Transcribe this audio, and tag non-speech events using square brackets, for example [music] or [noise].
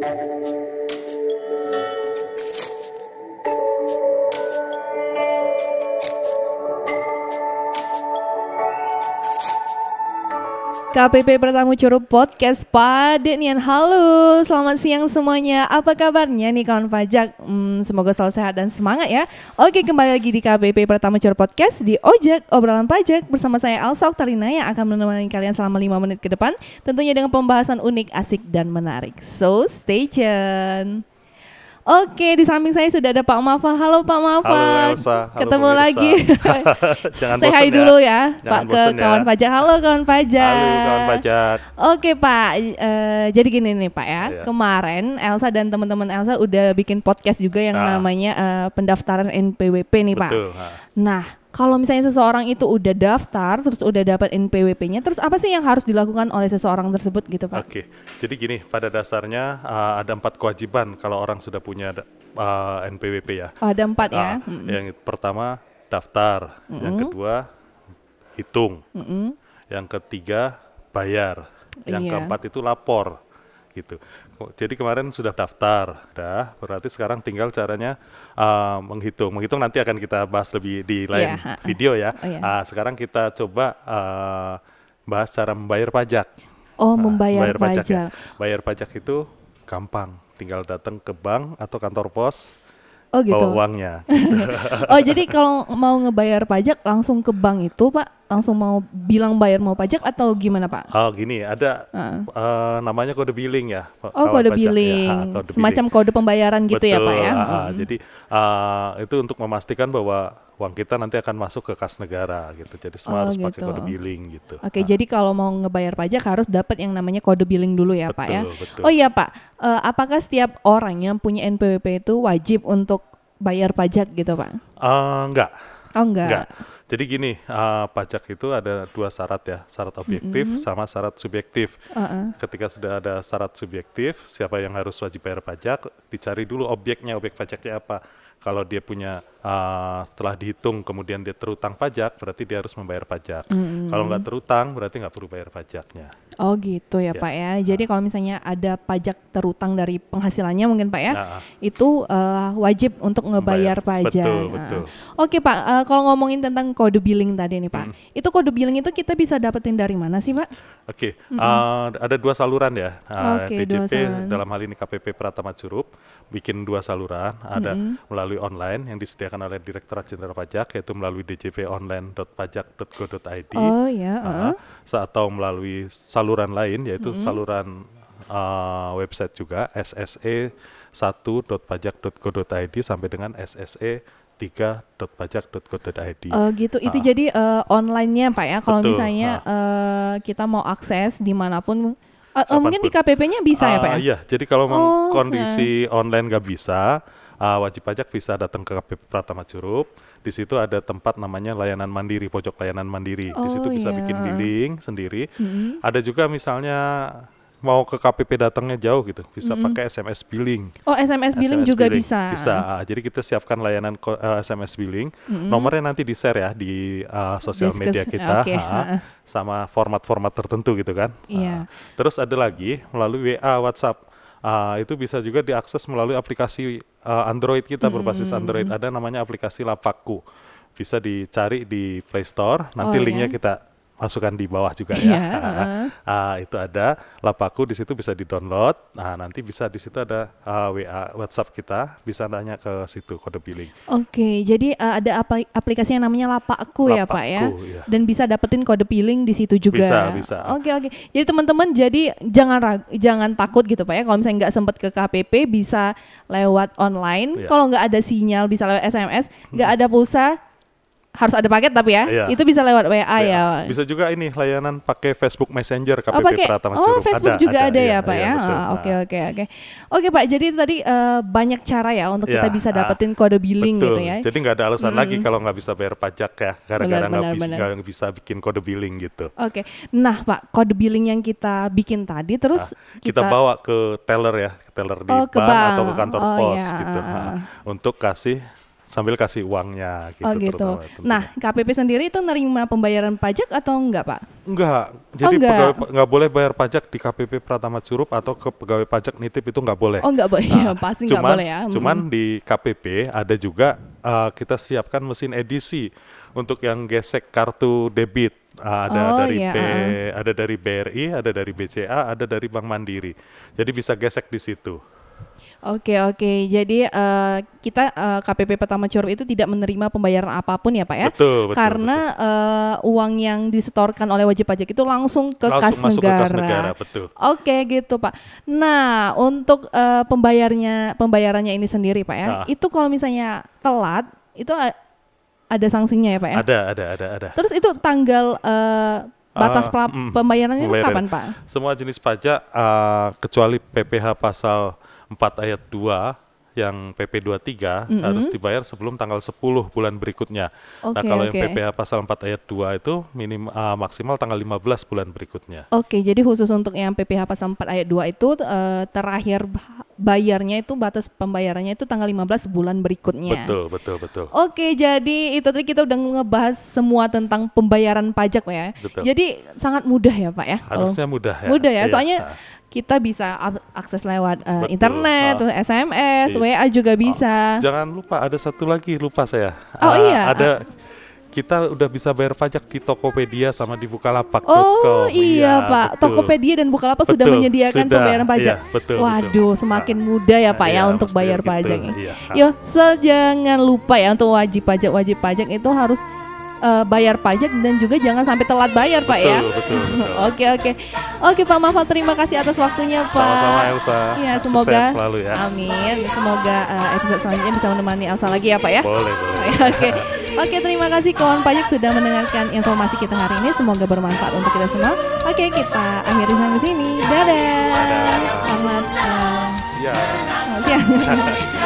Música KPP Pertamu Curup Podcast Pade Nian. Halo, selamat siang semuanya. Apa kabarnya nih kawan pajak? Hmm, semoga selalu sehat dan semangat ya. Oke kembali lagi di KPP Pertamu Curup Podcast Di Ojek, obrolan pajak. Bersama saya Alsa Oktarina yang akan menemani kalian selama 5 menit ke depan Tentunya dengan pembahasan unik, asik, dan menarik. So stay tune Oke, di samping saya sudah ada Pak Mafal. Halo Pak Mafal. Halo Elsa. Halo Ketemu pemirsa. lagi. [laughs] Jangan hai ya. dulu ya, Jangan Pak ke ya. kawan pajak. Halo kawan pajak. Halo kawan pajak. Oke Pak, eh, jadi gini nih Pak ya, Iya. kemarin Elsa dan teman-teman Elsa udah bikin podcast juga yang Ah. namanya eh, pendaftaran NPWP nih Pak. Betul. ha. Nah, kalau misalnya seseorang itu udah daftar, terus udah dapat NPWP-nya, terus apa sih yang harus dilakukan oleh seseorang tersebut gitu Pak? Oke. Jadi gini, pada dasarnya uh, ada empat kewajiban kalau orang sudah punya uh, NPWP ya. Oh, ada empat ya. Ah, Mm-mm. Yang pertama daftar, yang kedua hitung, yang ketiga bayar, yang Iya. keempat itu lapor, gitu. Jadi kemarin sudah daftar, dah. Berarti sekarang tinggal caranya uh, menghitung. Menghitung nanti akan kita bahas lebih di lain Iya, ha-ha. video ya. Oh, iya. Ah, sekarang kita coba uh, bahas cara membayar pajak. Oh, Nah, membayar bayar pajak. ya. Bayar pajak itu gampang, tinggal datang ke bank atau kantor pos, Oh gitu. bawa uangnya. [laughs] Oh jadi kalau mau ngebayar pajak langsung ke bank itu Pak, langsung mau bilang bayar mau pajak atau gimana Pak? Oh gini, ada Heeh. eh, namanya kode billing ya. Pak- Oh kode pajak. Ya, billing, ha, kode semacam kode pembayaran gitu ya Pak Betul, ya? ah, ah. Mm. Jadi eh, itu untuk memastikan bahwa uang kita nanti akan masuk ke kas negara gitu. Jadi semua Oh, harus pakai gitu. kode billing gitu. Oke, Ah, jadi kalau mau ngebayar pajak harus dapat yang namanya kode billing dulu ya Pak ya? betul, betul. Oh iya Pak, Eh, apakah setiap orang yang punya NPWP itu wajib untuk bayar pajak gitu Pak? Eh, enggak, Oh enggak. enggak. Jadi gini, eh, pajak itu ada dua syarat ya, syarat objektif sama syarat subjektif. Heeh. Ketika sudah ada syarat subjektif, siapa yang harus wajib bayar pajak, dicari dulu objeknya, objek pajaknya apa. Kalau dia punya uh, setelah dihitung kemudian dia terutang pajak, berarti dia harus membayar pajak. Kalau nggak terutang, berarti nggak perlu bayar pajaknya. Oh gitu ya, Ya. Pak ya. Jadi kalau misalnya ada pajak terutang dari penghasilannya mungkin Pak ya, Nah, itu eh, wajib untuk ngebayar Membayar. pajak. Betul, Nah. betul. Oke Pak, eh, kalau ngomongin tentang kode billing tadi nih Pak, itu kode billing itu kita bisa dapetin dari mana sih Pak? Oke, uh, ada dua saluran ya. Uh, PJP saluran. dalam hal ini KPP Pratama Curup bikin dua saluran. Ada melalui online yang disediakan oleh Direktorat Jenderal Pajak yaitu melalui djponline.pajak.go.id. Oh ya, Uh, sa- atau melalui saluran lain yaitu saluran uh, website juga sse 1.pajak.go.id sampai dengan sse 3.pajak.go.id. Oh gitu, itu Ah. jadi eh, online-nya Pak ya. Kalau misalnya eh, kita mau akses di mana pun, eh, mungkin di KPP-nya bisa ya Pak ya? Iya, jadi kalau Oh, kondisi online nggak bisa, ah, wajib pajak bisa datang ke KPP Pratama Curup. Di situ ada tempat namanya layanan mandiri, pojok layanan mandiri. Di situ Oh, bisa iya. bikin billing sendiri. Ada juga misalnya mau ke KPP datangnya jauh gitu, bisa pakai SMS billing. Oh SMS billing SMS juga bisa. Bisa. ah, jadi kita siapkan layanan ko- eh, SMS billing. Nomornya nanti di share ya di ah, sosial media kita, oke, ah, ha-ha. [laughs] sama format-format tertentu gitu kan. Iya. Ah, terus ada lagi melalui WA, WhatsApp. Ah, itu bisa juga diakses melalui aplikasi ah, Android kita berbasis Android. Ada namanya aplikasi Lapaku. Bisa dicari di Play Store. Nanti Oh, linknya ya. kita masukkan di bawah juga Iya, ya. [laughs] heeh. Ah, itu ada Lapaku di situ bisa di-download. Nah, nanti bisa di situ ada ah, WA WhatsApp kita, bisa nanya ke situ kode billing. Oke, jadi eh, ada apli- aplikasi yang namanya Lapakku ya Pak ya, iya. dan bisa dapetin kode billing di situ juga. Bisa, bisa. Oke oke. Jadi teman-teman jadi jangan rag- jangan takut gitu Pak ya. Kalau misalnya nggak sempat ke KPP bisa lewat online. Iya. Kalau nggak ada sinyal bisa lewat SMS. Nggak ada pulsa harus ada paket tapi ya. Iya. Itu bisa lewat WA ya. Bisa juga ini layanan pakai Facebook Messenger KPP Oh, pakai Pratama oh. Facebook juga ada, ya iya, Pak iya, ya. Ah, Oke Nah. oke oke. Oke Pak, jadi tadi eh, banyak cara ya untuk kita Ya, bisa ah, dapetin kode billing Betul. gitu ya. Jadi nggak ada alasan lagi kalau nggak bisa bayar pajak ya, gara-gara nggak bisa, bisa bikin kode billing gitu. Oke, nah Pak, kode billing yang kita bikin tadi terus Nah, kita, bawa ke teller ya, ke teller di Oh, ke bank, bank. atau ke kantor Oh, pos iya, gitu, ah, Nah, ah. untuk kasih sambil kasih uangnya gitu. oh gitu. Nah, KPP sendiri itu nerima pembayaran pajak atau enggak, Pak? Enggak, jadi enggak. pegawai pa- nggak boleh bayar pajak di KPP Pratama Curup atau ke pegawai pajak nitip itu nggak boleh. Oh, enggak boleh. ya, [laughs] pasti enggak cuman, boleh ya. Mm. Cuman di KPP ada juga uh, kita siapkan mesin edisi untuk yang gesek kartu debit. Uh, ada Oh, dari iya, B, uh-uh. ada dari BRI, ada dari BCA, ada dari Bank Mandiri. Jadi bisa gesek di situ. Oke oke, jadi eh, kita eh, KPP Pertama Curup itu tidak menerima pembayaran apa pun ya Pak ya? Betul, betul. Karena eh, uang yang disetorkan oleh wajib pajak itu langsung ke betul. kas langsung masuk negara. ke kas negara, betul. Oke gitu Pak. Nah untuk eh, pembayarnya pembayarannya ini sendiri Pak ya, Ah. itu kalau misalnya telat itu ada sanksinya ya Pak ya? Ada, ada, ada, ada. Terus itu tanggal eh, batas mm, pembayarannya itu kapan Pak? Semua jenis pajak uh, kecuali PPh pasal 4 ayat 2 yang PP 23 harus dibayar sebelum tanggal 10 bulan berikutnya. nah, Oke, kalau yang oke. PPh pasal 4 ayat 2 itu minim uh, maksimal tanggal 15 bulan berikutnya. Oke, jadi khusus untuk yang PPh pasal 4 ayat 2 itu eh, terakhir ba- bayarnya itu batas pembayarannya itu tanggal 15 bulan berikutnya. Betul, betul, betul. Oke, jadi itu tadi kita udah ngebahas semua tentang pembayaran pajak ya. Betul. Jadi sangat mudah ya Pak ya. Harusnya mudah ya. Mudah ya, Iya. soalnya Ah. Kita bisa ak- akses lewat eh, Betul. internet, Ah. SMS, Iya. WA juga bisa. Jangan lupa ada satu lagi lupa saya. Oh, Ah, iya. Ada kita udah bisa bayar pajak di Tokopedia sama di Bukalapak.com. Oh iya, Pak, betul. Tokopedia dan Bukalapak sudah Betul, menyediakan sudah. pembayaran pajak. Iya, betul, Waduh, betul. semakin Ah, mudah ya Pak ya iya, untuk mesti bayar gitu, pajak. iya. Yo, so jangan lupa ya untuk wajib pajak wajib pajak itu harus eh, bayar pajak dan juga jangan sampai telat bayar Pak ya. Betul, betul. [laughs] Oke oke oke Pak Mafal terima kasih atas waktunya Pak. Sama-sama Elsa. Iya Sukses semoga selalu ya. Amin. Semoga eh, episode selanjutnya bisa menemani Elsa lagi ya Pak ya. Boleh, [laughs] boleh. Oke, oke terima kasih kawan pajak sudah mendengarkan informasi kita hari ini. Semoga bermanfaat untuk kita semua. Oke, kita akhiri sampai sini. Dadah. Dadah. Selamat, eh, Siap. selamat siang. [laughs]